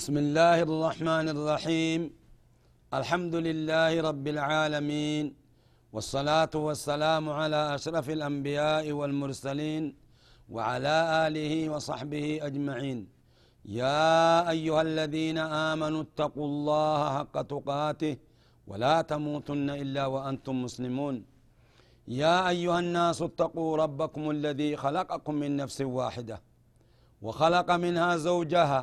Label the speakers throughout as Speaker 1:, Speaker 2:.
Speaker 1: بسم الله الرحمن الرحيم. الحمد لله رب العالمين والصلاة والسلام على أشرف الأنبياء والمرسلين وعلى آله وصحبه أجمعين. يا أيها الذين آمنوا اتقوا الله حق تقاته ولا تموتن إلا وأنتم مسلمون. يا أيها الناس اتقوا ربكم الذي خلقكم من نفس واحدة وخلق منها زوجها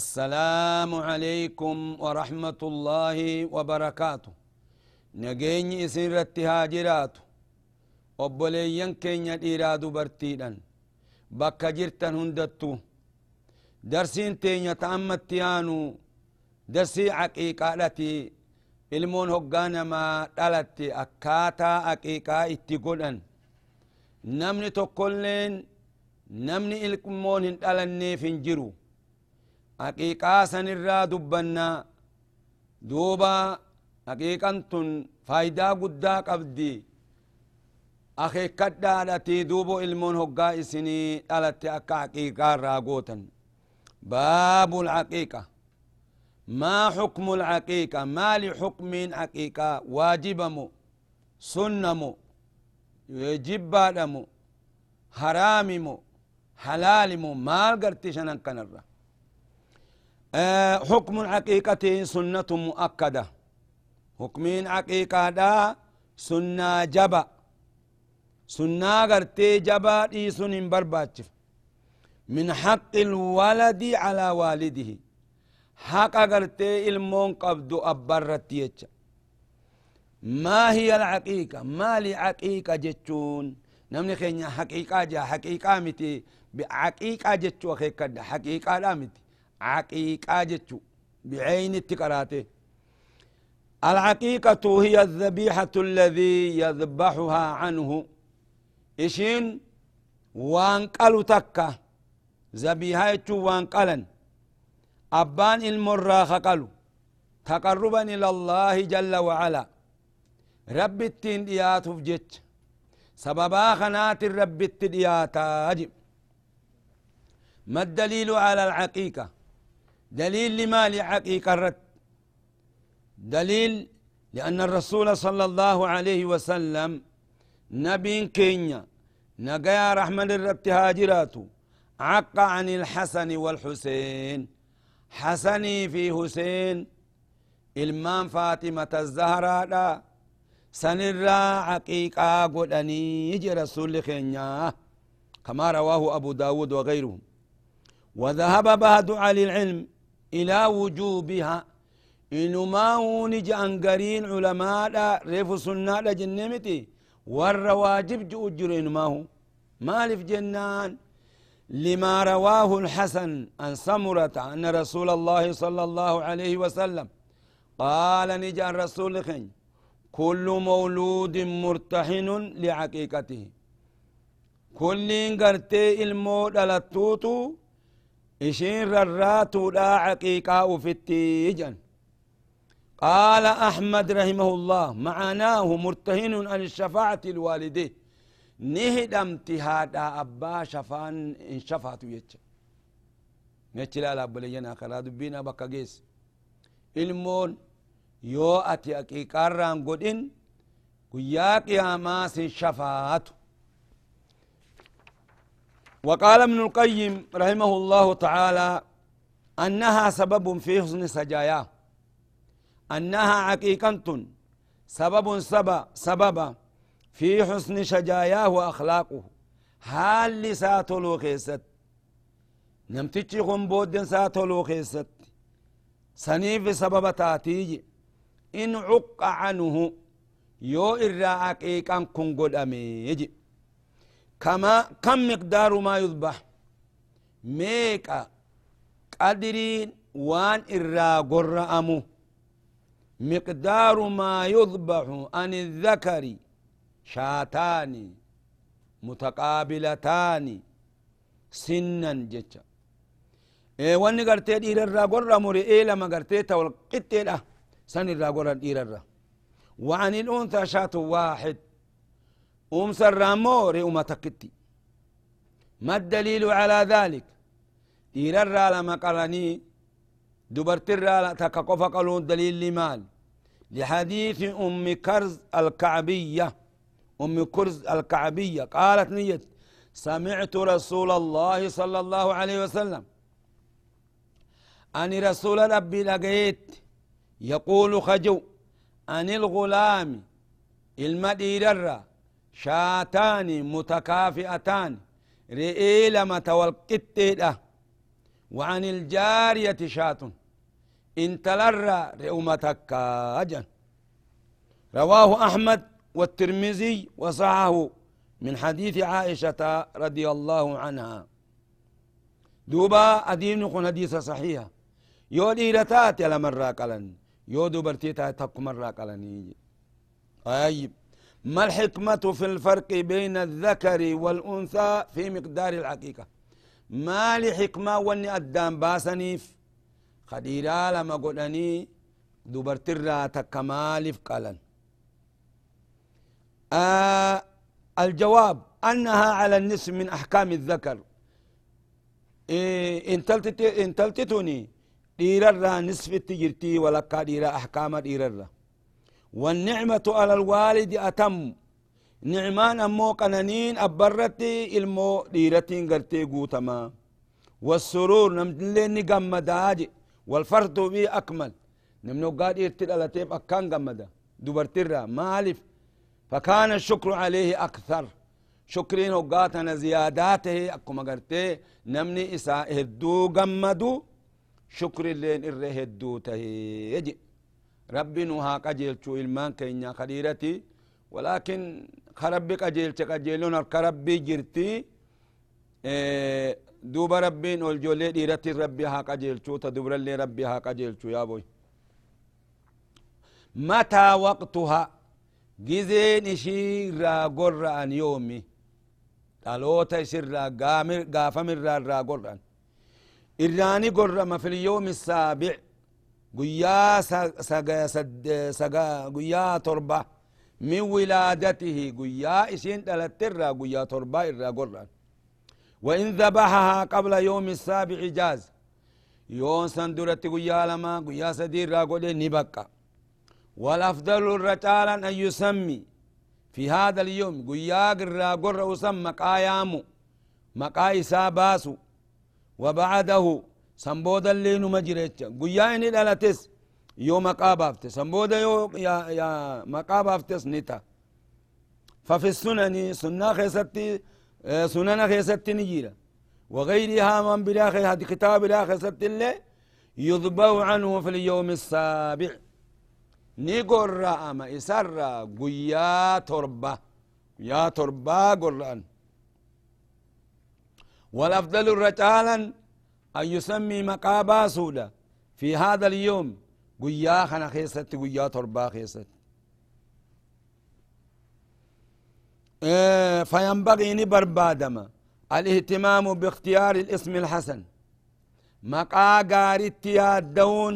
Speaker 1: السلام عليكم ورحمة الله وبركاته نجيني إسن رتهاجرات obboleeyyan keenya dhiiraa dubartiidhan bakka jirtan hundattu darsiin teenya ta'ammatti yaanu darsii aqiiqaadhati ilmoon hoggaa namaa dhalatte akkaataa aqiiqaa itti godhan namni tokkolleen namni ilmoon hin dhalanneef hin jiru Haqiiqaa sanirraa dubbannaa duuba haqiiqan tun faayidaa guddaa qabdi akeekkadhaadhati duubo ilmoon hoggaa isinii dhalatte akka haqiiqaa irraa gootan baabu lhaqiiqa maa xukmu lhaqiiqa maali xukmiin haqiiqaa waajibamo sunnamo jibbaadhamo haraamimo halaalimo maal garti shanan kanarra حكم العقيقة سنة مؤكدة. حكمين عقيقة دا سنة جبا. سنة غرتي جبا دي سنين برباتف من حق الولد على والده. حق غرتي المون قبض أبرت ما هي العقيقة ما لي عقيقة جتون نمني خينيا حقيقة جا حقيقة متي بعقيقة جتو خيكا حقيقة لا متي عقيقة جتشو. بعين التقراته العقيقة هي الذبيحة الذي يذبحها عنه. إشين؟ وانقلو تكا. ذبيحة وانقلا أبان المرة خقلو. تقربا إلى الله جل وعلا. رب التين ديات فجت سببا خنات الرب التديات ما الدليل على العقيقة؟ دليل لما لحقيقة الرد دليل لأن الرسول صلى الله عليه وسلم نبي كينيا نقيا رحمن الرد هاجرات عق عن الحسن والحسين. حسني في حسين المان فاطمة الزهراء سنرى عقيقة قدني يجي رسول خينيا كما رواه أبو داود وغيره وذهب بعض على العلم إلى وجوبها. إنه ما هو نجي أنقرين علماء ريف سنة جنمتي. والرواجب جؤجر إنه ما هو. مالف جنان. لما رواه الحسن عن سمرة أن رسول الله صلى الله عليه وسلم قال نجي الرسول خين كل مولود مرتحن لعقيقته كل قرتي المود على التوتو إشين رراتو لا عقيقة في التيجن قال أحمد رحمه الله معناه مرتهن عن الشفاعة الوالدين نهدمت هذا أبا شفان إن شفاعة يتش نتش لا لابد لينا خلا دبينا بكا جيس yoo ati aqiiqaarraan godhin guyyaa qiyaamaa sin shafaatu وقال ابن القيم رحمه الله تعالى أنها سبب في حسن سجاياه. أنها عقيقة سبب سبب سبب في حسن شجاياه وأخلاقه. هل لساتلو خيست. نمتشي بود ساتلو خيست. سنيف سبب تاتيجي إن عق عنه. يو إرى عقيقا كن قد أميجي كما كم مقدار ما يذبح؟ ميكا قدرين وان إرى قرأمو مقدار ما يذبح عن الذكر شاتان متقابلتان سنا جتا إيه واني قرتي دير الرا قرى مرئي لما قرتي تول قتي له سن الرا قرى دير الرا وعن الأنثى شات واحد. أم سرامو رئوما تكتي. ما الدليل على ذلك؟ دير الرا لما قرني دبرت الرا تكقف قالون دليل لمال. لحديث أم كرز الكعبية أم كرز الكعبية قالت نيت سمعت رسول الله صلى الله عليه وسلم. أن رسول ربي لقيت يقول خجو أن الغلام المدير شاتان متكافئتان. رئي لما تولقت وعن الجارية شات إنت لرى رئومتك أجل. رواه أحمد والترمذي وصحه من حديث عائشة رضي الله عنها. دوبا أدين يكون حديث صحيح يو ديرتات يلا مرة قلن يو دوبرتيتا تك مرة قلن طيب ما الحكمة في الفرق بين الذكر والأنثى في مقدار الحقيقة؟ ما لحكمة واني أدام باسنيف؟ خديرا لما قلني دوبرترا تكمالف قلن آه الجواب أنها على النصف من أحكام الذكر. إيه إن تلتتني ديرر نصف التجرتي ولكا دير أحكام ديرر والنعمة على الوالد أتم. نعمان أمو قنانين أبرتي إلمو ديرتين قرتي قوتما. والسرور نمدلين قمداج والفرد بي أكمل. نمنو قاد يرتل على تيب أكان قمدا. دبرترا مالف. فكان الشكر عليه أكثر. شكرين وقاتنا زياداته. أكما قرتي. نمني إساء هدو قمدو. شكر اللين إره هدو يجي ربي نوها قجيل شو إلمان كينيا خديرتي ولكن خربي قجيل قجيلون الكربي جرتي إيه دوب ربين والجولي ديرتي ربي ها قجيل شو تدبر اللي ربي ها قجيل شو يا بوي متى وقتها gizeen ishii irraa gorra'an yoomi dhaloota isirraa gaafamirraa irraa gorra'an irraani gorrama filyoomi saabic guyyaa guyyaa torba min wilaadatihi guyyaa ishiin dhalatterraa guyyaa torbaa irraa gorra'an وإن ذبحها قبل يوم السابع جاز. يوم سندرت قيا لما قيا سدير راقود نبقى والأفضل الرجال أن يسمي. في هذا اليوم قياق الراقر وسمى قايامو مقا إساباسو وبعده سنبودا اللي نمجريتش قياين الالتس يو مقا بافتس سنبودا يو يا, يا مقا بافتس نتا ففي السنن سنة خيستي سنن خيستي نجيرا وغيرها من بلا هذه كتاب بلا خيستي اللي يضبو عنه في اليوم السابع ni gorra'ama isarra guyyaa torba. Guyyaa torbaa gorra'an والأفضل الرجالا أن يسمي مقابا سودا. في هذا اليوم قيا خنا خيست قيا تربا خيست. إيه فينبغي نبربادما الاهتمام باختيار الاسم الحسن. مقا قارت يادون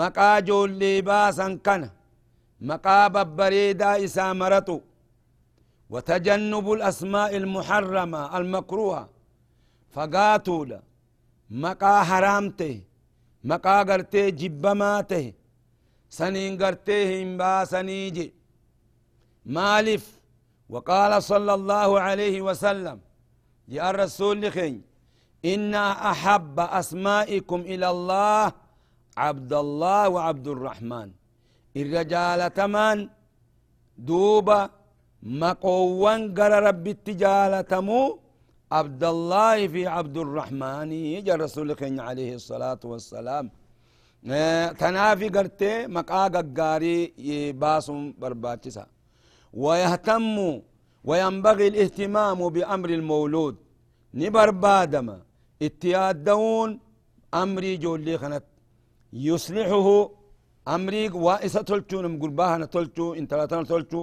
Speaker 1: maqaa joollee baasan kana maqaa babbareedaa isaa maratu وتجنب الأسماء المحرمة المكروهة. فقاتولا. مقا حرامته مقا قرتي جبماته سنين قرتيه إنبا سنيجي مالف وقال صلى الله عليه وسلم يا الرسول لخين إنا أحب أسمائكم إلى الله عبد الله وعبد الرحمن. الرجال تمان دوبا مقوان قرى ربي التجالة عبد الله في عبد الرحمن يجا رسول عليه الصلاة والسلام. تنافي قرتي مقا قاري باسم برباتسا. ويهتم وينبغي الاهتمام بأمر المولود. نبربادما اتيادون أمري جولي خنت. يصلحه أمري وائسة تلتو نمقرباها تلتو انتلاتنا تلتو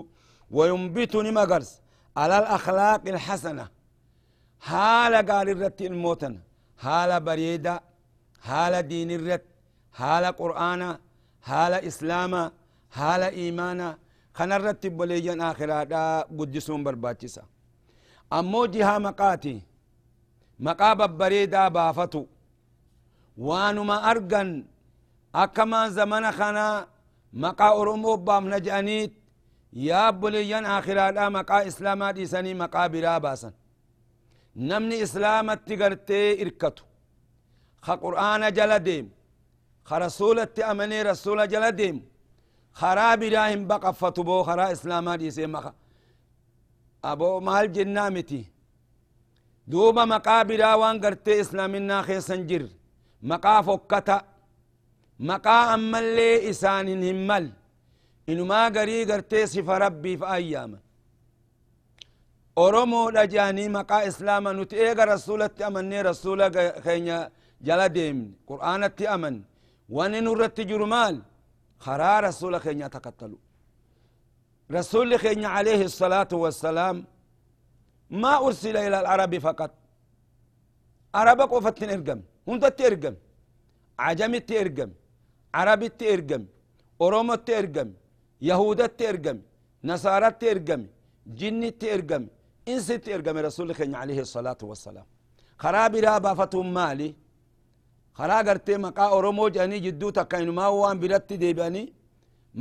Speaker 1: وينبتني مقرس على الأخلاق الحسنة. حالة قال الرت الموتن حالة بريدة حالة دين الرت حالة قرآن حالة إسلام حالة إيمان. خنا الرتب بليجن آخرا دا قدسون برباتشسا أمو جها مقاتي مقاب بريدة بافتو وانما أرقن أكما زمن خنا مقا أرمو بام نجأنيت. يا بليجن آخرا دا مقا إسلاما ديساني مقا براباسا نمني إسلامت تقرتي إركتو. خا قرآن جل ديم. خا رسولة أمني رسول جل ديم. خرا براهم بقى فتبو خرا إسلاما دي سيما أبو مال جنامتي. دوبا مقابرا وان قرتي إسلامنا خيسن جر. مقا فكتا مقا أما اللي إسان همال إنو ما قري قرتي صف ربي في أياما أرومو لجاني مقا إسلاما نتئيق رسولة أمني رسولة خينيا جلا ديم قرآن أمن وان نرت جرمال خرا رسول خينيا تقتلوا رسول خينيا عليه الصلاة والسلام ما أرسل إلى العرب فقط عرب قفت إرقم هنت ترقم عجم ترقم عرب ترقم أورومو ترقم يهود ترقم نصارى ترقم جن ترقم إنس ترقم رسول خينيا عليه الصلاة والسلام خراب رابا فتهم مالي karaa gartee maqaa oromoo jedhanii jidduu takka inumaa waan biratti deebi'anii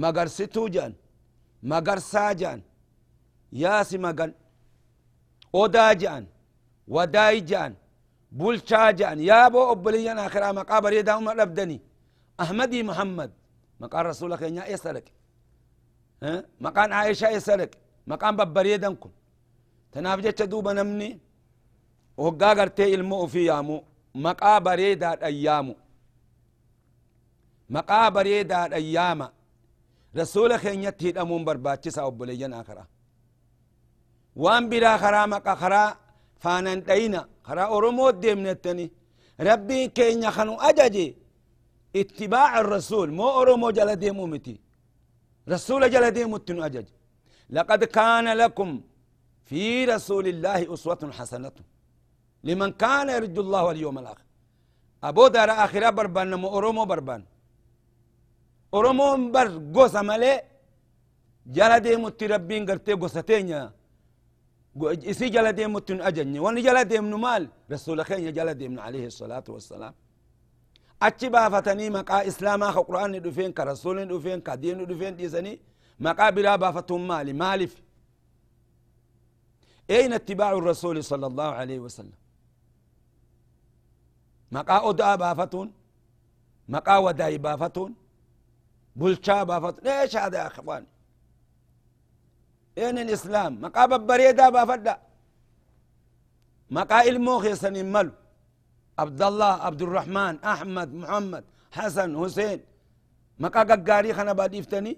Speaker 1: magarsituu jedhan magarsaa jedhan yaasi magan odaa jedhan wadaayi jedhan bulchaa jedhan yaaboo obboliyyan akiraa maqaa bareedaa uma dhabdanii ahmadii muhammad maqaan rasuula keenyaa eessa dhaqe maqaan aayishaa eessa dhaqe maqaan babbareedan kun tanaaf jecha duuba namni hoggaa gartee ilmo ufii yaamuu maqaa bareedaadhan yaamu maqaa bareedaadhan yaama rasuula keenyatti hidhamuun barbaachisa obboleeyyan akara waan biraa karaa maqa karaa faanan dhayina karaa oromoo deemnettani rabbiin keenya kanu ajaje ittibaaع الرسول مو أرومو جل ديمو متي رسول جل ديمو تنو أجج لقد كان لكم في رسول الله أسوة حسنة. لمن كان يرجو الله واليوم الآخر. أبو دار آخرة بربان نمو بربان. أرومو بر قوسا ملي. جلا دي متربين قرتي قوستين إسي جلا دي متن أجني واني دي من مال. رسول خين جلا دي من عليه الصلاة والسلام. أتي بافتني مقا إسلاما خو قرآن دفين كرسول دفين كدين دفين ديسني. مقا بلا بافتهم مالي. مالف أين اتباع الرسول صلى الله عليه وسلم؟ مقا أدعى بافتون؟ مقا وداي بافتون؟ بلشا بافتون؟ ليش هذا يا أخوان؟ أين الإسلام؟ مقا ببريدا بافدا مقا إلموخ يسن ملو؟ عبد الله عبد الرحمن أحمد محمد حسن حسين. مقا قاري خنا باديفتني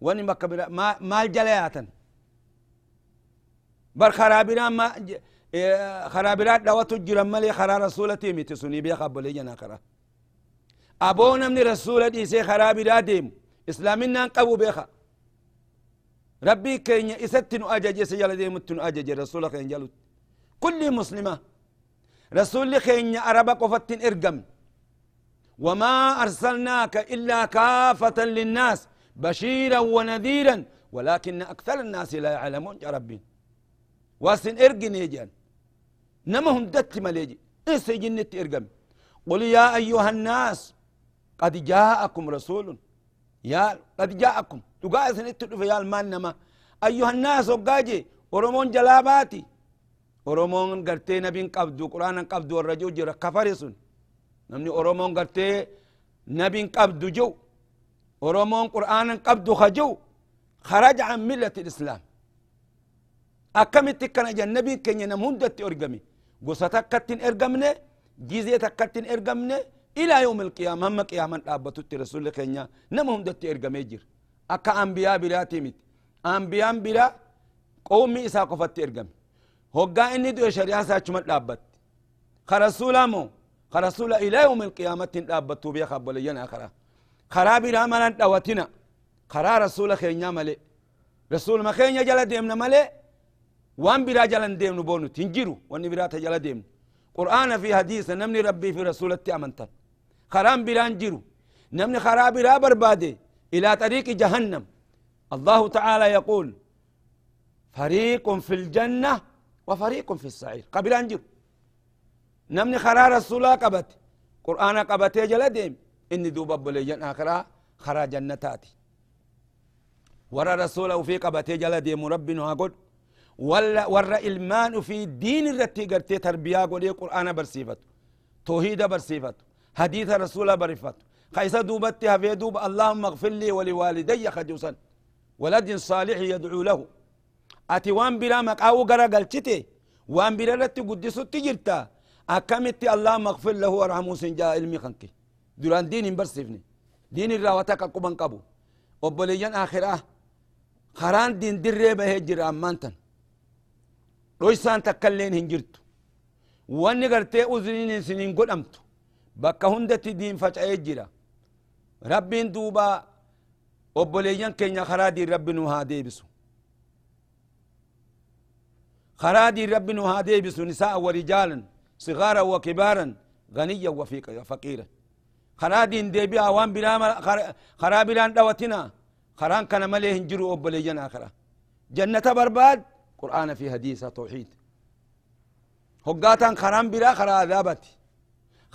Speaker 1: وني مكة ما مال جلياتا بر خرابنا ما خرابرات دوات جرم ملي خرا رسولتي متسوني بيا قبل ينا خرا أبونا من رسول دي سي خرابرات ديم. إسلامنا قبو بيخا. ربي كين إستن أجج سجل ديم تن أجج رسول كين جلوت. كل مسلمة. رسول كين أربا قفتن إرقم. وما أرسلناك إلا كافة للناس بشيرا ونذيرا ولكن أكثر الناس لا يعلمون يا ربي. واسن إرقن يجان نما هندت مليجي. إنس جنة إرقم قل يا أيها الناس قد جاءكم رسول. يا قد جاءكم. تقاعد سنت في يا المان نما. أيها الناس وقاجي ورمون جلاباتي. qabdu quraanan qabdu warra jiru jira kafare sun namni oromoon gartee nabin qabdu jiru oromoon quraanan qabdu ka jiru خرج عن ملة الإسلام. Keenya nam hundatti ergame gosa takkattin ergamne gizee takkattin ergamne ilaa yoom ilqiyaama hamma qiyaaman dhaabbatutti rasulli keenya nama hundatti ergamee jira akka ambiyaa biraatii miti ambiyaan biraa qowmi isaa qofatti ergame hoggaa inni du'e shari'aa isaa achuma dhaabbatti ka rasuulaa moo ka rasuula ilaa yoom ilqiyaamatti hin dhaabbattuu beeka abboleeyyan akaraa karaa biraa malan dhawatina karaa rasuula keenyaa malee rasuuluma keenya jala deemna malee وان برا جلن ديم نبونو تنجرو وان برا تجلا ديم قرآن في حديث نمني ربي في رسولتي أمنتا خرام برا نجرو نمني خراب برا بربادي. إلى طريق جهنم. الله تعالى يقول فريق في الجنة وفريق في السعير. قبل أنجر نمني خرا رسولا قبت. قرآن قبت جلا ديم. إني دوبا بليجن آخرا خرا جنتاتي. ورا رسوله في قبت جلا ديم. ربنا قد ولا ورأ المان في دين الرتي قرتي تربيا قولي قرانا برسيفت توحيد برسيفت حديث الرسول برفت. خيسا دوبت هفي دوب اللهم اغفر لي ولوالدي خديوسا ولد صالح يدعو له. أتي وان بلا مقاو قرأ قلتي وان بلا رتي قدس تجرتا اكمت اللهم اغفر له وارحمه سنجا علمي خنكي. دوران دين برسيفني. دين الرواتك قبن قبو وبليان آخرة. خران دين دري به جرامانتن dhoysaan takkailleen hin jirtu wanni gartee uzriin isinin godhamtu bakka hundatti diin faca'ee jira rabbiin duuba obboleeyyan keenya karaa diin rabbi nu haa deebisu karaa diin rabbi nu haa deebisu nisaa warijaalan صغارا وكبارا غنيا وفقيرا خرا دين ديبيا وان بلا خرا بلا دوتنا خران كان مليه هنجرو أبليجنا آخرة جنة برباد قرآن في حديث توحيد. هقاتان خران بلا خرا عذابتي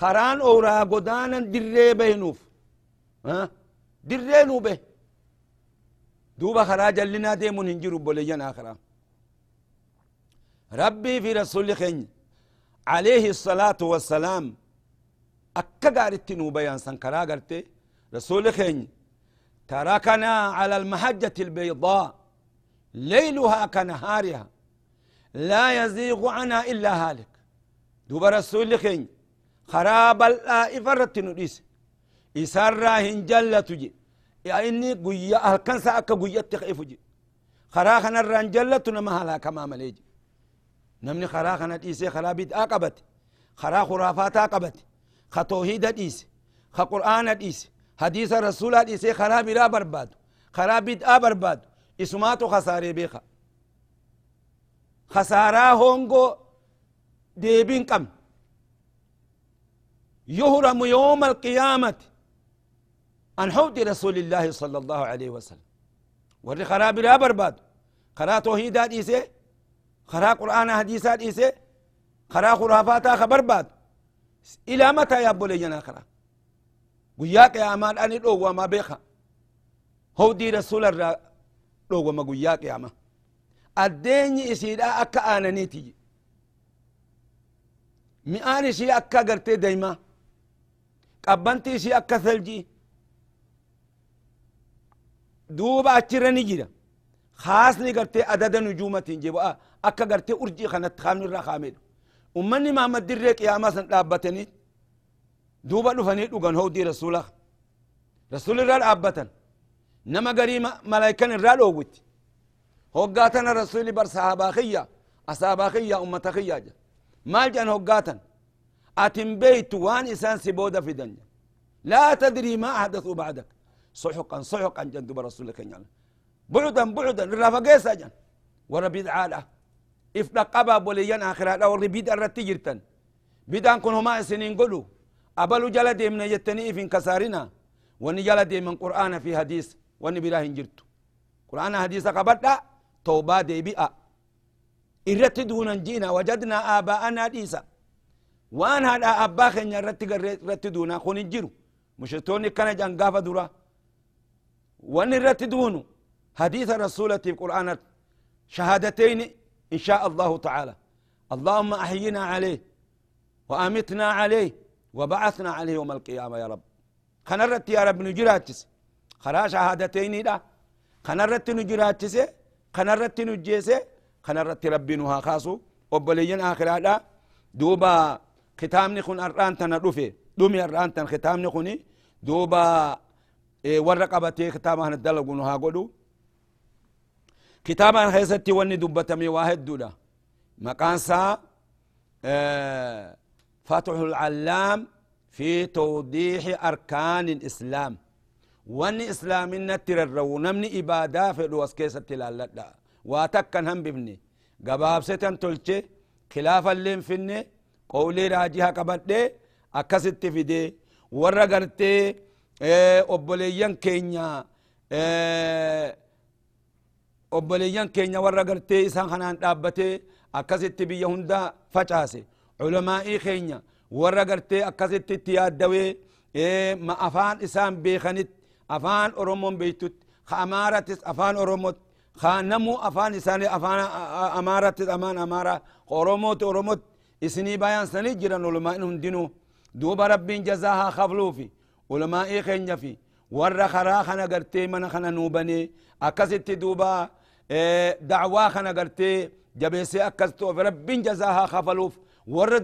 Speaker 1: خران أورا قدانا دري بينوف. ها؟ دري نوبه. دوبا خرا جلنا ديمون هنجرو أبليجنا آخرة ربي في رسول خيني عليه الصلاة والسلام. أكا قارت بيان سنكرا قرتي. رسول خين. تركنا على المحجة البيضاء. ليلها كنهارها لا يزيغ عنها إلا هالك. دوب رسول خين خراب الآئفرة نديس إسارة هنجلة تجي. يا إني قوية أهلكنسا أكا قوية تخيف جي خراخنا الرنجلة نمهلا كما مليجي namni karaa kana dhiisee karaa bid'aa qabate karaa khuraafataa qabate ka toohida dhiise ka qur'aana dhiise hadiisa rasuulaa dhiisee karaa isumaatu kasaaree beeka kasaaraa hongoo deebin qabne يهرم يوم القيامة عن حوض رسول الله صلى الله عليه وسلم. وري خراب لا برباد. خرا توحيدات إيسي خرا قرآن حديثات إيسي خرا خرافاتا خبر باد. إلى متى يا بولينا خرا؟ وياك يا أمان أني لو وما بيخا. هو دي رسول الرا وما وياك يا أمان الدين إسيدا أكا أنا نيتي مئان شيء أكا قرتي دايما قبنتي شيء أكا ثلجي دوبا أتشرني جيرا خاصني قرتي عدد نجومة جيبا akka gartee urjii kanatti kaamni irraa kaamedha ummanni maamad dirree qiyaamaa san dhaabbatanii duuba dhufanii dhugan howdii rasuula rasuul irraa dhaabbatan نما قريما ملايكان الرالو قلت هقاتنا الرسول بر صحاباخية أصحاباخية أمتخية جا مال جان هقاتنا أتم بيت وان إسان سبودة في دنيا لا تدري ما أحدثوا بعدك صحقا صحقا جندو برسول الله كنيا بعدا بعدا الرفاقية جان وربيد عالة إفنا قبا بوليان آخرة لو ربيد الرتجرتا بدان كنهما سنين قلو أبلو جلدي من يتنئي في كسارنا ونجلدي من قرآن في حديث jirtu qur'aana hadiisa qabadha tawbaa deebi'a irratti duunan jiina wajadnaa aabaa'anaa dhiisa waan haadha abbaa keenya irratti garree irratti duunaa kun hin jiru mushitoonni kana jan gaafa dura wanni irratti duunu hadiisa rasuulatiif qur'aanat شهادتين إن شاء الله تعالى اللهم أحينا عليه وأمتنا عليه وبعثنا عليه يوم القيامة يا رب خنرت يا رب نجراتس خرا شهادتين دا خنرت نجراتس خنرت نجيس خنرت ربي نها خاصو وبلين آخر هذا دوبا ختامني خن أران تنا دومي أران تن ختامني خني دوبا ورقبتي ختامها ندلقوا نها قدو كتابا خيستي وني دبتمي واحد دولا مقانسا آه فتح العلام في توضيح أركان الإسلام واني إسلام نتر الرو نمني إبادة في الوس كيسة تلالة واتكن هم ببني قباب ستن تلچه خلاف اللين فيني قولي راجيها قبضي أكست فيدي ورا قرتي آه أبوليان كينيا أبوليان كينيا ورا قرتي إسان خنان دابتي أكست بيا هندا فچاسي علماء خينيا ورا قرتي أكست تياد دوي إيه ما أفان إسان بيخنت أفان أرومون بيتوت خأمارة أفان أروموت خانمو أفان إساني أفان أمارة أمان أمارة. أروموت أروموت إسني بيان سني جران علماء إنهم دينو. دوب ربين جزاها خفلو في علماء خينيا في ورا خرا خنا قرتي من خنا نوبني. أكست دوبا إيه دعوا خنا قرتي جبسي أكستو ربين جزاها خفلوف.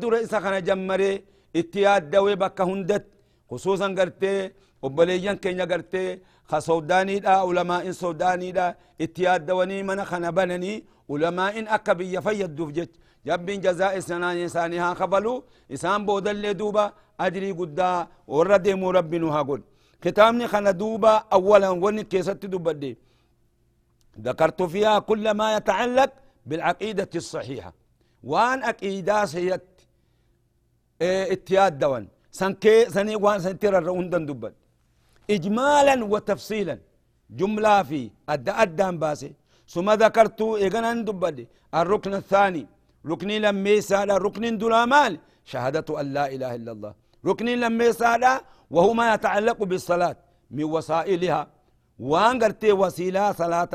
Speaker 1: دور إسا خنا جمري. إتياد دوي بكا هندت خصوصا قرتي وبليان كينيا قرتي خا سوداني دا علماء سوداني دا اتياد دواني من خنا بنني علماء أكبي يفيد دوفجت جبين جزاء سنان إنسانها خبلو إسان بودل دوبا أجري قدا ورد مو ربنا هاقول كتابني خنا دوبا أولا وني كيست دوبدي ذكرت فيها كل ما يتعلق بالعقيدة الصحيحة. وان أكيداس هي إيه اتياد دوان. سنكي سني وان سنتر الرؤون دبن اجمالا وتفصيلا. جملة في أدى أدى باسي. ثم ذكرت إيغان دبن الركن الثاني. ركن لما سالا ركن دلامال. شهادة أن لا إله إلا الله. ركن لما سالا وهو ما يتعلق بالصلاة. من وسائلها. وان قرتي وسيلة صلاة.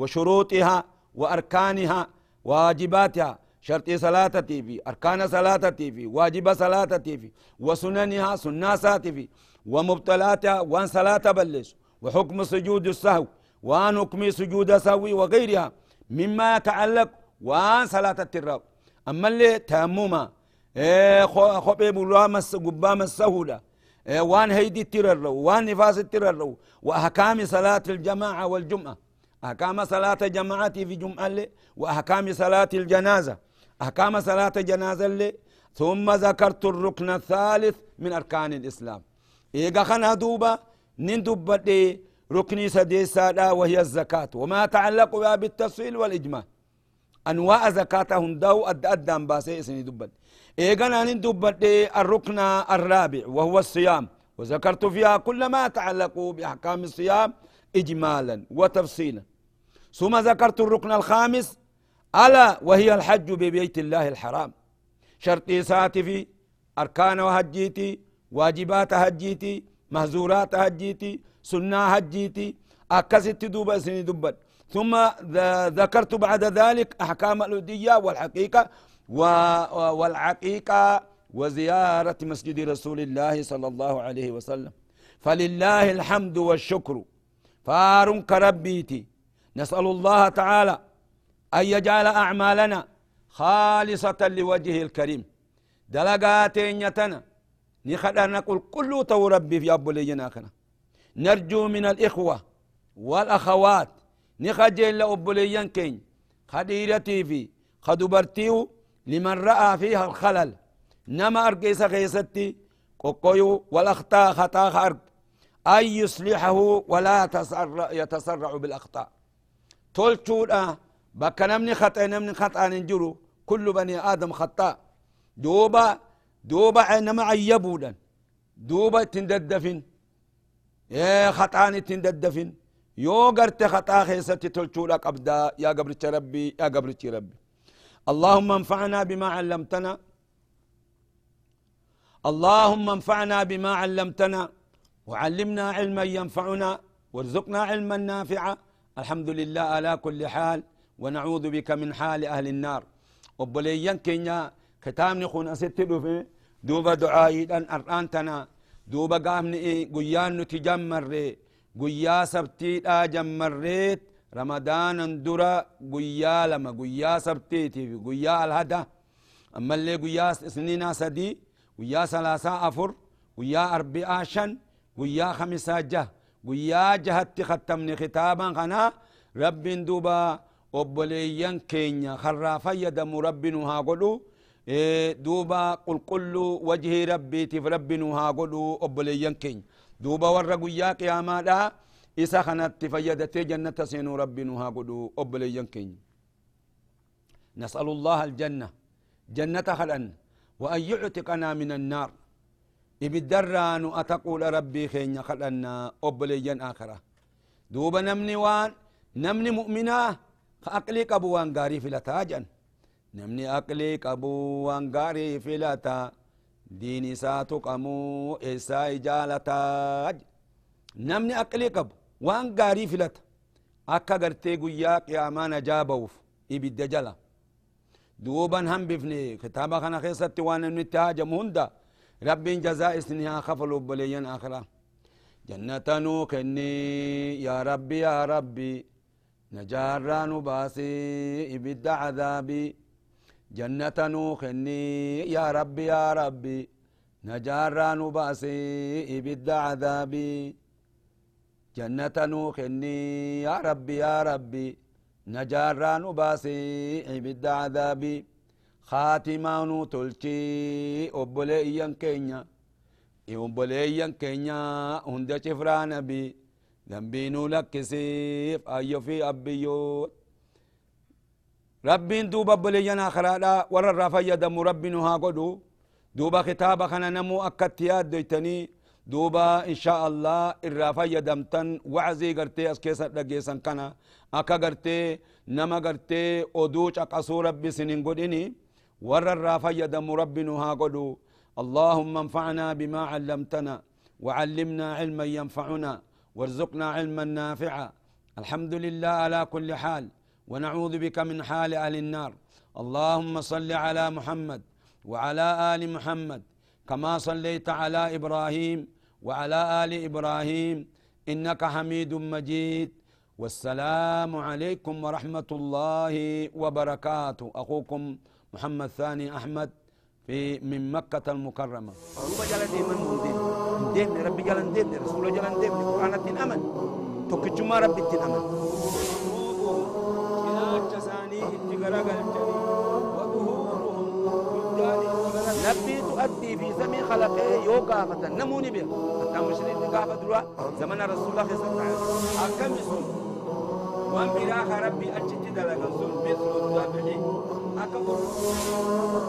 Speaker 1: وشروطها. وأركانها. واجباتها. شرط صلاة في أركان صلاة في واجب صلاة في وسننها سناسات في ومبطلاتها وان صلاة بلش وحكم سجود السهو وان حكم سجود سهو وغيرها مما يتعلق وان صلاة التراب أما اللي تأمما إيه خبي مس قبام السهولة إيه وان هيدي الترر وان نفاس الترر وأحكام صلاة الجماعة والجمعة. أحكام صلاة جماعة في جمعة وأحكام صلاة الجنازة. أحكام صلاة جنازة اللي ثم ذكرت الركن الثالث من أركان الإسلام. إيقا خنا دوبا ركني سديسا وهي الزكاة. وما يتعلق بها بالتفصيل والإجمال أنواع زكاة هندو أد أدام باسي إسني دبت إيقا نندب الركن الرابع وهو الصيام. وذكرت فيها كل ما يتعلق بأحكام الصيام إجمالا وتفصيلا. ثم ذكرت الركن الخامس ألا وهي الحج ببيت الله الحرام. شرطي ساتي في أركان هجيتي واجبات هجيتي مهزورات هجيتي سنة هجيتي أكست دوبا سني دبت ثم ذكرت بعد ذلك أحكام الأدية والحقيقة والعقيقة وزيارة مسجد رسول الله صلى الله عليه وسلم. فلله الحمد والشكر. فار كربيتي نسأل الله تعالى أن يجعل أعمالنا خالصة لوجهه الكريم. دلقاتين يتنا نخدر نقول كل تو ربي في أبو لينا كنا نرجو من الإخوة والأخوات. نخجل لأبو ليان كين. خديرتي في خدبرتيو لمن رأى فيها الخلل. نما أرقيس خيستي. قوقيو والأخطاء خطا خرق أن يصلحه ولا يتسرع بالأخطاء. تولتودا بك نمني خطأ نمني خطأ ننجرو. كل بني آدم خطاء. دوبا دوبا عينما عيبودا دوبا تنددفن. يا خطأ تنددفن. يو قرت خطأ خيستي تلتودا قبدا يا قبرتش ربي يا قبرتش ربي. اللهم انفعنا بما علمتنا. اللهم انفعنا بما علمتنا. وعلمنا علما ينفعنا. وارزقنا علما نافعا. الحمد لله على كل حال. ونعوذ بك من حال أهل النار obboleeyyan keenya kitaabni kun asitti dhufe duuba du'aayiidhan ar'aantana duuba gaafni guyyaan nuti jammarre guyyaa sabtiidha jammarreet ramadaanan dura guyyaa lama guyyaa sabtiitiif guyyaa alhada ammallee guyyaa isniinaa sadii guyyaa salaasaa afur guyyaa arbi'aa shan guyyaa khamisaa jah guyyaa jahatti kattamne kitaaban kanaa rabbiin duuba obboleeyyan keenya karraa fayyadamu rabbinu haa godhu duuba qulqulluu wajhii rabbiitiif rabbinu haa godhu obboleeyyan keenya duuba warra guyyaa qiyaamaadha isa kanatti fayyadatee jannata seenuu rabbinu haa godhu obboleeyyan keenya نسأل الله الجنة جنة خلن وأن يعتقنا من النار إبدران أتقول ربي خين خلنا أبليا آخرة دوب نمني وان نمني مؤمنا أقلي كبوان غاري في لتاجن نمني أقلي كبوان غاري في لتا. ديني ساتو قمو إسا إجالتاج نمني أقلي كبو وان غاري في لتا. أكا غرتي قيا قياما نجابوف إبد جلا. دوبا هم بفني. كتابا خنا خيستي وأنا نتهاجم هندا رب جزاء سنها خفلوا بليا آخرة. جنة نوكني. يا ربي يا ربي. نجارا نباسي إبدا عذابي. جنة نوكني يا ربي يا ربي. نجارا نباسي إبدا عذابي. جنة نوكني يا ربي يا ربي. نجارا نباسي إبدا عذابي. خاتمانو تلچي obboleeyyan keenya obboleeyyan keenya hunda cifraa ذنبين لك سيف أيو في أبيو. ربين دوبا بلينا خرا لا ورا رفايا يدم ربين ها قدو. دوبا كتابا خنا نمو أكتيا ديتني دوبا إن شاء الله الرافا يدمتن وعزي قرتي أسكيسا لقيسا كنا أكا قرتي نما قرتي أدوش أقصو ربي سنين قديني. ورا رفايا يدم ربين ها قدو. اللهم انفعنا بما علمتنا وعلمنا علما ينفعنا. وارزقنا علما نافعا. الحمد لله على كل حال ونعوذ بك من حال أهل النار. اللهم صل على محمد وعلى آل محمد كما صليت على إبراهيم وعلى آل إبراهيم إنك حميد مجيد. والسلام عليكم ورحمة الله وبركاته. أخوكم محمد ثاني أحمد في من مكة المكرمة. دين ربي جالا دين رسول جالا دين قرآن الدين أمن. تكجما ربي الدين أمن. نبي تؤدي في زمن خلقه يوقع فتن نموني به حتى مشرين قافة دروا زمن رسول الله صلى الله عليه وسلم. أكم يسون وان براخ ربي أجد دلقا سن مثل الذبح أكبر الله